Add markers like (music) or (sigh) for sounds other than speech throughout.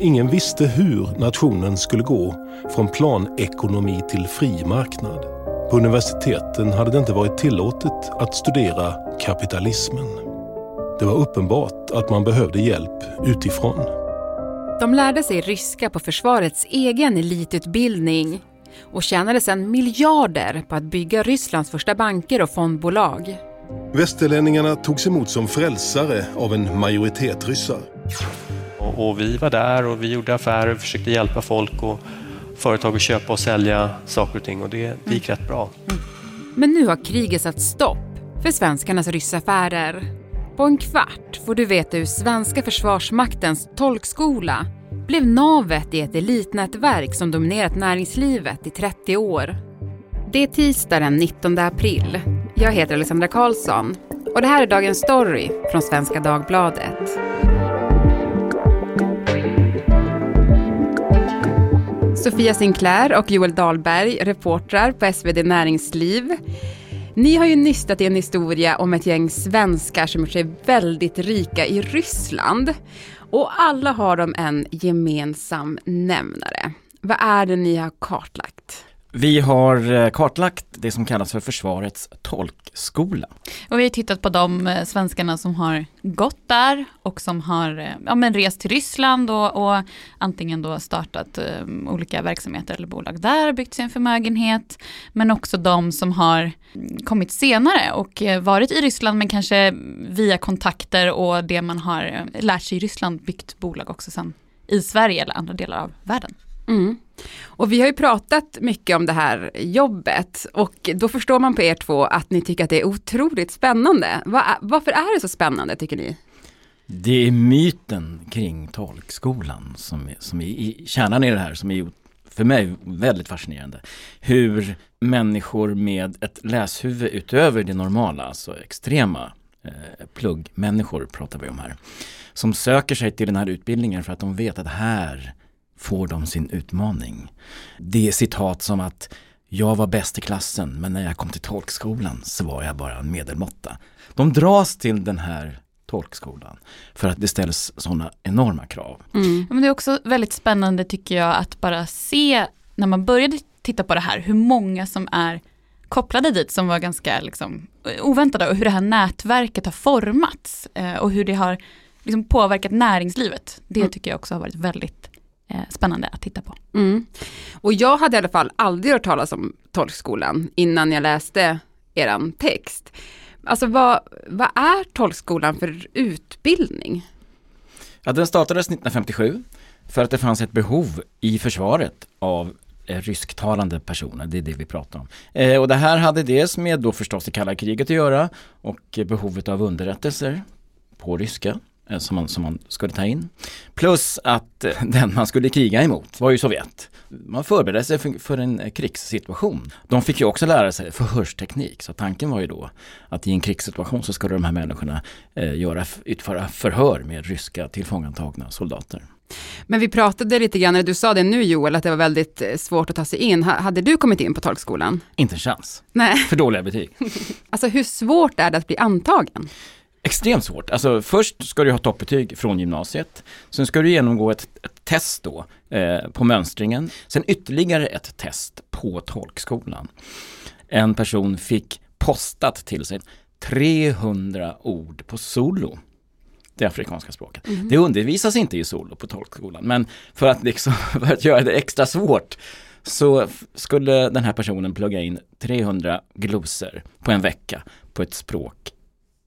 Ingen visste hur nationen skulle gå från planekonomi till fri marknad. På universiteten hade det inte varit tillåtet att studera kapitalismen. Det var uppenbart att man behövde hjälp utifrån. De lärde sig ryska på försvarets egen elitutbildning och tjänade sedan miljarder på att bygga Rysslands första banker och fondbolag. Västerlänningarna togs emot som frälsare av en majoritet ryssar. Och, och vi var där och vi gjorde affärer och försökte hjälpa folk och företag att köpa och sälja saker och ting och det, det gick rätt bra. Mm. Men nu har kriget satt stopp för svenskarnas ryssaffärer. På en kvart får du veta hur svenska försvarsmaktens tolkskola blev navet i ett elitnätverk som dominerat näringslivet i 30 år. Det är tisdag den 19 april. Jag heter Alexandra Karlsson och det här är dagens story från Svenska Dagbladet. Sofia Sinclair och Joel Dahlberg, reportrar på SvD Näringsliv. Ni har ju nystat i en historia om ett gäng svenskar som gjort sig väldigt rika i Ryssland. Och alla har de en gemensam nämnare. Vad är det ni har kartlagt? Vi har eh, kartlagt det som kallas för Försvarets tolkskola. Och vi har tittat på de eh, svenskarna som har gått där och som har eh, ja, men rest till Ryssland och, och antingen då startat um, olika verksamheter eller bolag där, byggt sin förmögenhet. Men också de som har mm, kommit senare och varit i Ryssland men kanske via kontakter och det man har lärt sig i Ryssland byggt bolag också sen i Sverige eller andra delar av världen. Mm. Och vi har ju pratat mycket om det här jobbet och då förstår man på er två att ni tycker att det är otroligt spännande. Var, varför är det så spännande tycker ni? Det är myten kring tolkskolan som är, som är i, kärnan i det här som är för mig väldigt fascinerande. Hur människor med ett läshuvud utöver det normala, alltså extrema eh, pluggmänniskor pratar vi om här, som söker sig till den här utbildningen för att de vet att här får de sin utmaning. Det är citat som att jag var bäst i klassen men när jag kom till tolkskolan så var jag bara en medelmåtta. De dras till den här tolkskolan för att det ställs sådana enorma krav. Mm. Men det är också väldigt spännande tycker jag att bara se när man började titta på det här hur många som är kopplade dit som var ganska liksom, oväntade och hur det här nätverket har formats eh, och hur det har liksom, påverkat näringslivet. Det mm. tycker jag också har varit väldigt spännande att titta på. Mm. Och jag hade i alla fall aldrig hört talas om tolkskolan innan jag läste eran text. Alltså vad, vad är tolkskolan för utbildning? Ja, den startades 1957 för att det fanns ett behov i försvaret av eh, rysktalande personer, det är det vi pratar om. Eh, och det här hade dels med då förstås det kalla kriget att göra och behovet av underrättelser på ryska Eh, som man, som man skulle ta in. Plus att eh, (laughs) den man skulle kriga emot var ju Sovjet. Man förberedde sig för, för en krigssituation. De fick ju också lära sig förhörsteknik så tanken var ju då att i en krigssituation så skulle de här människorna eh, göra, utföra förhör med ryska tillfångatagna soldater. Men vi pratade lite grann, du sa det nu Joel, att det var väldigt eh, svårt att ta sig in. Hade du kommit in på tolkskolan? Inte en chans. Nej. För dåliga betyg. (laughs) alltså hur svårt är det att bli antagen? Extremt svårt. Alltså först ska du ha toppbetyg från gymnasiet. Sen ska du genomgå ett, ett test då eh, på mönstringen. Sen ytterligare ett test på tolkskolan. En person fick postat till sig 300 ord på solo det afrikanska språket. Mm. Det undervisas inte i solo på tolkskolan men för att, liksom, (laughs) för att göra det extra svårt så skulle den här personen plugga in 300 glosor på en vecka på ett språk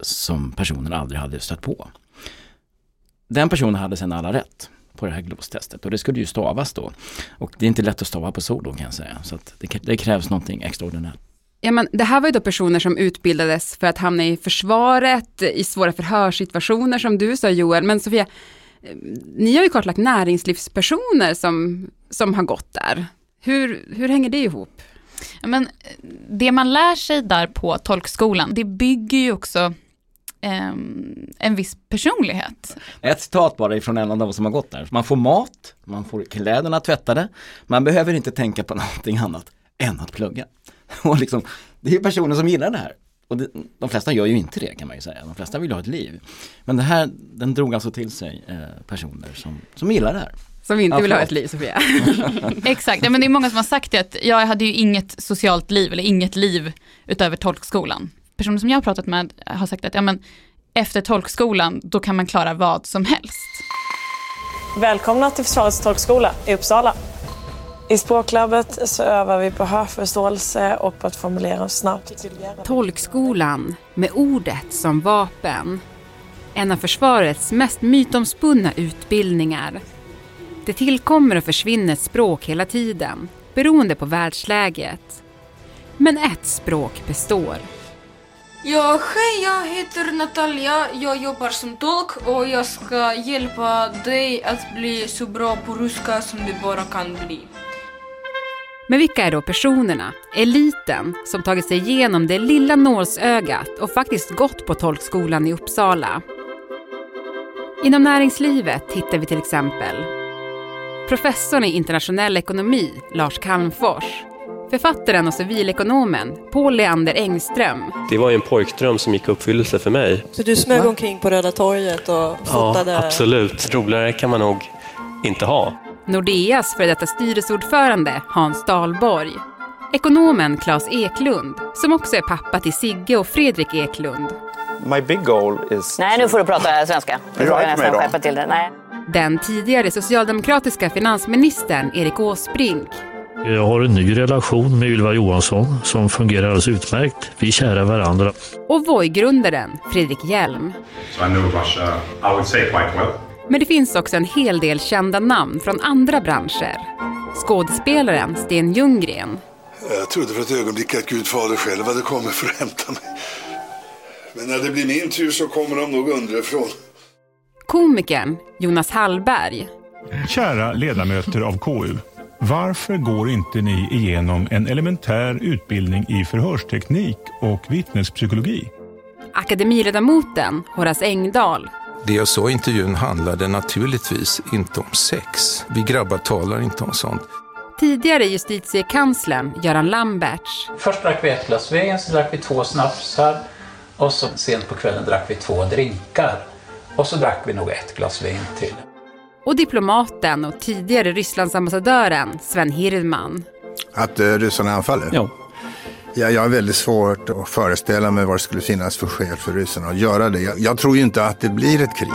som personen aldrig hade stött på. Den personen hade sedan alla rätt på det här glostestet och det skulle ju stavas då. Och det är inte lätt att stava på solo kan jag säga, så det, det, krävs någonting extraordinärt. Ja, men det här var ju då personer som utbildades för att hamna i försvaret, i svåra förhörssituationer som du sa Joel, men Sofia, ni har ju kartlagt näringslivspersoner som, som har gått där. Hur, hur hänger det ihop? Men det man lär sig där på tolkskolan, det bygger ju också en viss personlighet. Ett citat bara ifrån en av dem som har gått där. Man får mat, man får kläderna tvättade, man behöver inte tänka på (laughs) någonting annat än att plugga. (laughs) Och liksom, det är personer som gillar det här. Och det, de flesta gör ju inte det kan man ju säga. De flesta vill ha ett liv. Men det här, den drog alltså till sig eh, personer som, som gillar det här. Som inte Ja, vill ha ett liv, Sofia. (laughs) Exakt, ja, men det är många som har sagt det att jag hade ju inget socialt liv eller inget liv utöver tolkskolan. Personer som jag har pratat med har sagt att ja, men efter tolkskolan då kan man klara vad som helst. Välkomna till Försvarets tolkskola i Uppsala. I språklabbet så övar vi på hörförståelse och på att formulera oss snabbt. Tolkskolan med ordet som vapen. En av försvarets mest mytomspunna utbildningar. Det tillkommer och försvinner språk hela tiden, beroende på världsläget. Men ett språk består. Ja, hej, jag heter Natalia. Jag jobbar som tolk och jag ska hjälpa dig att bli så bra på ryska som du bara kan bli. Men vilka är då personerna, eliten, som tagit sig igenom det lilla nålsögat och faktiskt gått på tolkskolan i Uppsala? Inom näringslivet hittar vi till exempel professorn i internationell ekonomi, Lars Calmfors, författaren och civilekonomen Paul Leander Engström, Det var ju en pojkdröm som gick i uppfyllelse för mig. Så du smög omkring på Röda torget och fotade? Ja, absolut. Roligare kan man nog inte ha. Nordeas före detta styrelseordförande Hans Dahlborg, ekonomen Claes Eklund, som också är pappa till Sigge och Fredrik Eklund, My big goal is Nej, nu får du prata svenska. Nu får jag nästan skärpa till det. Nej. den tidigare socialdemokratiska finansministern Erik Åsbrink Jag har en ny relation med Ylva Johansson som fungerar alldeles utmärkt. Vi är kära varandra. och Voi-grundaren Fredrik Hjelm. So I know Russia, I would say quite well. Men det finns också en hel del kända namn från andra branscher. Skådespelaren Sten Ljunggren, Jag trodde för ett ögonblick att Gud fader själv hade kommit för att hämta mig. Men när det blir min tur så kommer de nog underifrån. komikern Jonas Hallberg Kära ledamöter av KU. Varför går inte ni igenom en elementär utbildning i förhörsteknik och vittnespsykologi? akademiledamoten Horace Engdahl Det jag sa i intervjun handlade naturligtvis inte om sex. Vi grabbar talar inte om sånt. tidigare justitiekanslern Göran Lamberts Först drack vi ett glas vin, så drack vi två snapsar och så sent på kvällen drack vi två drinkar. Och så drack vi nog ett glas vin till. Och diplomaten och tidigare Rysslandsambassadören Sven Hirdman. Att uh, ryssarna anfaller? Ja. Ja, jag har väldigt svårt att föreställa mig vad det skulle finnas för skäl för ryssarna att göra det. Jag, jag tror ju inte att det blir ett krig.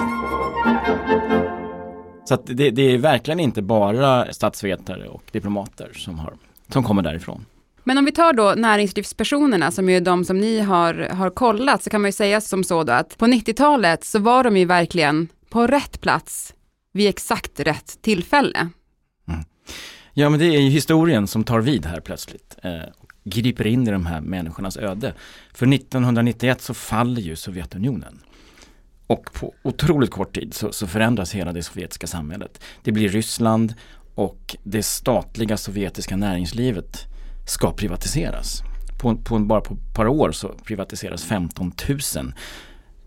Så att det, det är verkligen inte bara statsvetare och diplomater som, har, som kommer därifrån. Men om vi tar då näringslivspersonerna som ju är de som ni har, har kollat så kan man ju säga som så då att på 90-talet så var de ju verkligen på rätt plats vid exakt rätt tillfälle. Mm. Ja men det är ju historien som tar vid här plötsligt eh, och griper in i de här människornas öde. För 1991 så faller ju Sovjetunionen. Och på otroligt kort tid så, så förändras hela det sovjetiska samhället. Det blir Ryssland och det statliga sovjetiska näringslivet ska privatiseras. På, på, bara på ett par år så privatiseras 15 000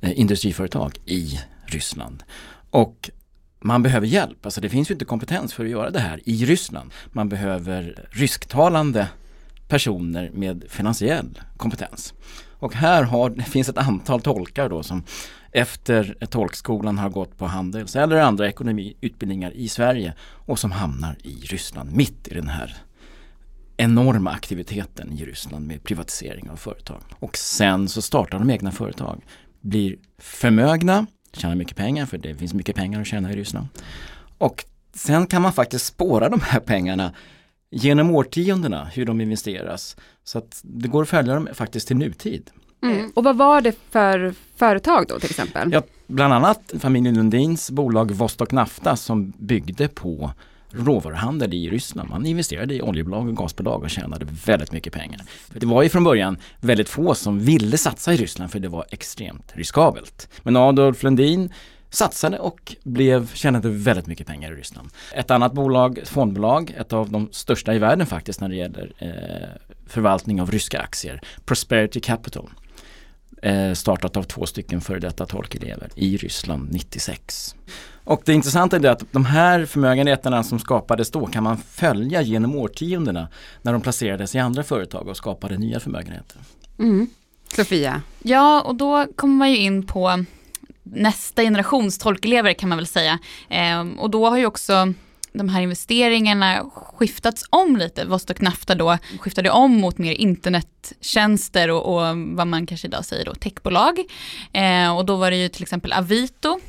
eh, industriföretag i Ryssland. Och man behöver hjälp, alltså det finns ju inte kompetens för att göra det här i Ryssland. Man behöver rysktalande personer med finansiell kompetens. Och här har, det finns ett antal tolkar då som efter tolkskolan har gått på handels eller andra ekonomiutbildningar i Sverige och som hamnar i Ryssland mitt i den här enorma aktiviteten i Ryssland med privatisering av företag. Och sen så startar de egna företag, blir förmögna, tjänar mycket pengar för det finns mycket pengar att tjäna i Ryssland. Och sen kan man faktiskt spåra de här pengarna genom årtiondena hur de investeras. Så att det går att följa dem faktiskt till nutid. Mm. Och vad var det för företag då till exempel? Ja, bland annat familjen Lundins bolag Vostok Nafta som byggde på råvaruhandel i Ryssland. Man investerade i oljebolag och gasbolag och tjänade väldigt mycket pengar. För det var ju från början väldigt få som ville satsa i Ryssland för det var extremt riskabelt. Men Adolf Lundin satsade och blev, tjänade väldigt mycket pengar i Ryssland. Ett annat bolag, ett fondbolag, ett av de största i världen faktiskt när det gäller eh, förvaltning av ryska aktier, Prosperity Capital startat av två stycken före detta tolkelever i Ryssland 96. Och det intressanta är det att de här förmögenheterna som skapades då kan man följa genom årtiondena när de placerades i andra företag och skapade nya förmögenheter. Mm. Sofia? Ja, och då kommer man ju in på nästa generations tolkelever kan man väl säga. Ehm, och då har ju också de här investeringarna skiftats om lite. Vostok Nafta då skiftade om mot mer internettjänster och, och vad man kanske idag säger då techbolag. Eh, och då var det ju till exempel Avito,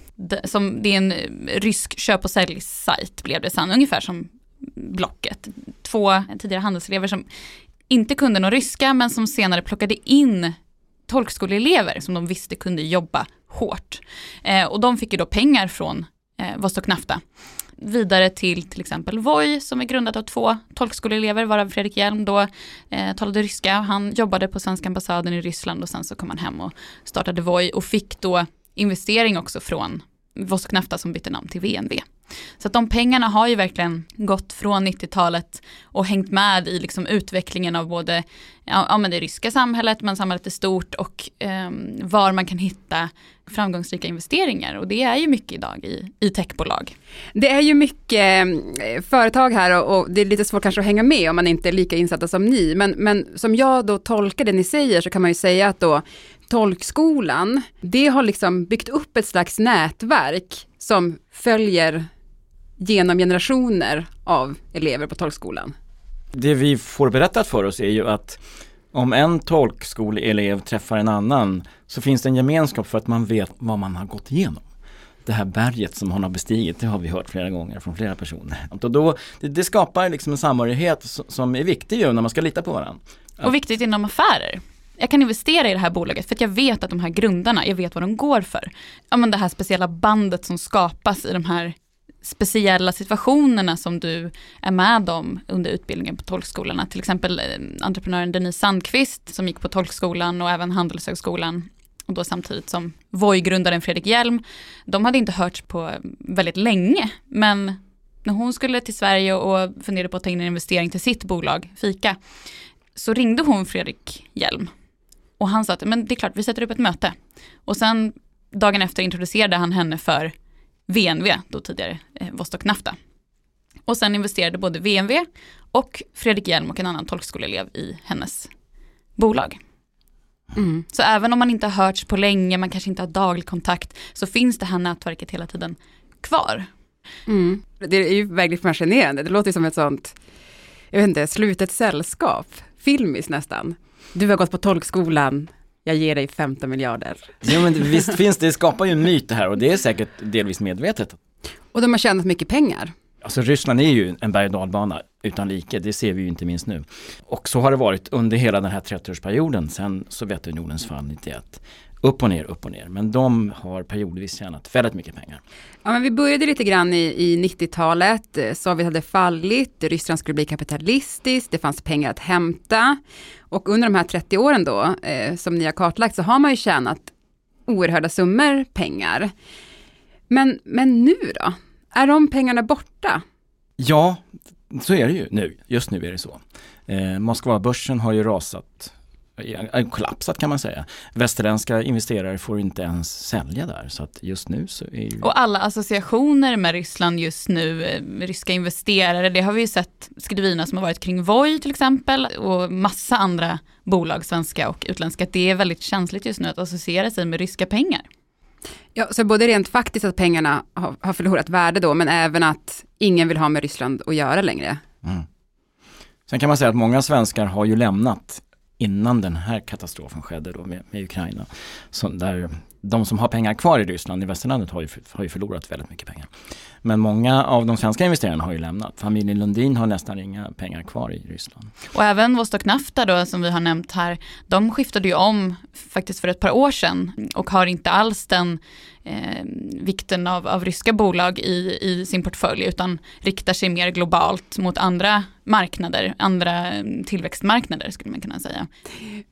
som, det är en eh, rysk köp och säljsajt blev det sen, ungefär som Blocket. Två tidigare handelselever som inte kunde någon ryska men som senare plockade in tolkskoleelever som de visste kunde jobba hårt. Eh, och de fick ju då pengar från eh, Vostok Nafta. Vidare till till exempel Voi som är grundat av två tolkskoleelever varav Fredrik Hjelm då eh, talade ryska. Han jobbade på svenska ambassaden i Ryssland och sen så kom han hem och startade Voi och fick då investering också från Vostok Nafta som bytte namn till VNV. Så att de pengarna har ju verkligen gått från 90-talet och hängt med i liksom utvecklingen av både ja, ja men det ryska samhället men samhället är stort och eh, var man kan hitta framgångsrika investeringar och det är ju mycket idag i, i techbolag. Det är ju mycket ehm, företag här och, och, det är lite svårt kanske att hänga med om man inte är lika insatta som ni men, men som jag då tolkar det ni säger så kan man ju säga att då tolkskolan, det har liksom byggt upp ett slags nätverk som följer genom generationer av elever på tolkskolan. Det vi får berättat för oss är ju att om en tolkskoleelev träffar en annan så finns det en gemenskap för att man vet vad man har gått igenom. Det här berget som hon har bestigit, det har vi hört flera gånger från flera personer. Och då, det, det skapar liksom en samhörighet som är viktig ju när man ska lita på varandra. Och viktigt inom affärer jag kan investera i det här bolaget för att jag vet att de här grundarna, jag vet vad de går för. Ja men det här speciella bandet som skapas i de här speciella situationerna som du är med om under utbildningen på tolkskolorna. Till exempel eh, entreprenören Denise Sandqvist som gick på tolkskolan och även Handelshögskolan och då samtidigt som Voi-grundaren Fredrik Hjelm. De hade inte hörts på väldigt länge men när hon skulle till Sverige och funderade på att ta in en investering till sitt bolag, Fika, så ringde hon Fredrik Hjelm och han sa att men det är klart, vi sätter upp ett möte. Och sen dagen efter introducerade han henne för VNV, då tidigare eh, Vostok Nafta. Och sen investerade både VNV och Fredrik Hjelm och en annan tolkskoleelev i hennes bolag. Mm. Så även om man inte har hörts på länge, man kanske inte har daglig kontakt, så finns det här nätverket hela tiden kvar. Mm. Det är ju verkligen fascinerande, det låter som ett sånt, jag vet inte, slutet sällskap, filmiskt nästan. Du har gått på tolkskolan, jag ger dig 15 miljarder. Ja men visst finns det, det skapar ju en myt det här och det är säkert delvis medvetet. Och de har tjänat mycket pengar. Alltså Ryssland är ju en berg och dalbana utan like, det ser vi ju inte minst nu. Och så har det varit under hela den här 30-årsperioden sedan Sovjetunionens fall 91 upp och ner, upp och ner. Men de har periodvis tjänat väldigt mycket pengar. Ja, men vi började lite grann i, i 90-talet. Sovjet hade fallit, Ryssland skulle bli kapitalistiskt, det fanns pengar att hämta. Och under de här 30 åren då, eh, som ni har kartlagt, så har man ju tjänat oerhörda summor pengar. Men, men nu då? Är de pengarna borta? Ja, så är det ju nu. Just nu är det så. Eh, Moskva-börsen har ju rasat kollapsat kan man säga. Västerländska investerare får inte ens sälja där så att just nu så är ju... Och alla associationer med Ryssland just nu, eh, ryska investerare, det har vi ju sett skrivina som har varit kring Voi till exempel och massa andra bolag, svenska och utländska, det är väldigt känsligt just nu att associera sig med ryska pengar. Ja, så både rent faktiskt att pengarna har, har förlorat värde då, men även att ingen vill ha med Ryssland att göra längre. Mm. Sen kan man säga att många svenskar har ju lämnat innan den här katastrofen skedde då med, med Ukraina. Så där de som har pengar kvar i Ryssland, i västerlandet, har ju, har ju förlorat väldigt mycket pengar. Men många av de svenska investerarna har ju lämnat. Familjen Lundin har nästan inga pengar kvar i Ryssland. Och även Vostok Nafta då som vi har nämnt här, de skiftade ju om faktiskt för ett par år sedan och har inte alls den eh, vikten av, av ryska bolag i, i sin portfölj utan riktar sig mer globalt mot andra marknader, andra mm, tillväxtmarknader skulle man kunna säga.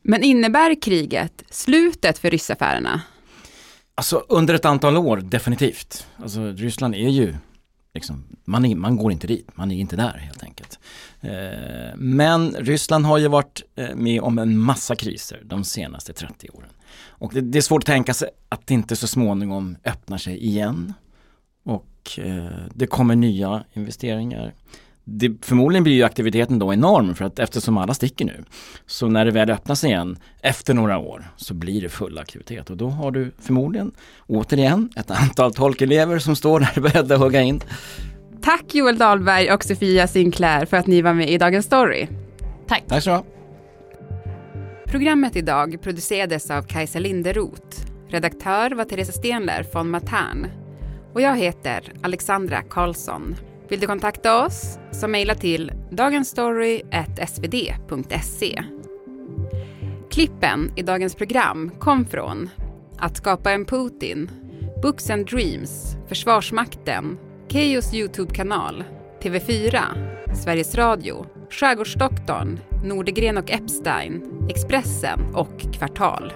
Men innebär kriget slutet för ryssaffärerna? Alltså under ett antal år definitivt. Alltså Ryssland är ju Liksom, man, är, man går inte dit, man är inte där helt enkelt. Eh, men Ryssland har ju varit eh, med om en massa kriser de senaste 30 åren. Och det, det, är svårt att tänka sig att det inte så småningom öppnar sig igen. Och eh, det kommer nya investeringar det, förmodligen blir ju aktiviteten då enorm för att eftersom alla sticker nu. Så när det väl öppnas igen efter några år så blir det full aktivitet och då har du förmodligen återigen ett antal tolkelever som står där beredda att hugga in. Tack Joel Dahlberg och Sofia Sinclair för att ni var med i Dagens Story. Tack. Tack så ha. Programmet idag producerades av Kajsa Linderoth. Redaktör var Therese Stenler von Matern. Och jag heter Alexandra Karlsson. Vill du kontakta oss så mejla till dagensstory.svd.se. Klippen i dagens program kom från Att skapa en Putin, Books and Dreams, Försvarsmakten, Keyyos Youtube-kanal, TV4, Sveriges Radio, Skärgårdsdoktorn, Nordegren och Epstein, Expressen och Kvartal.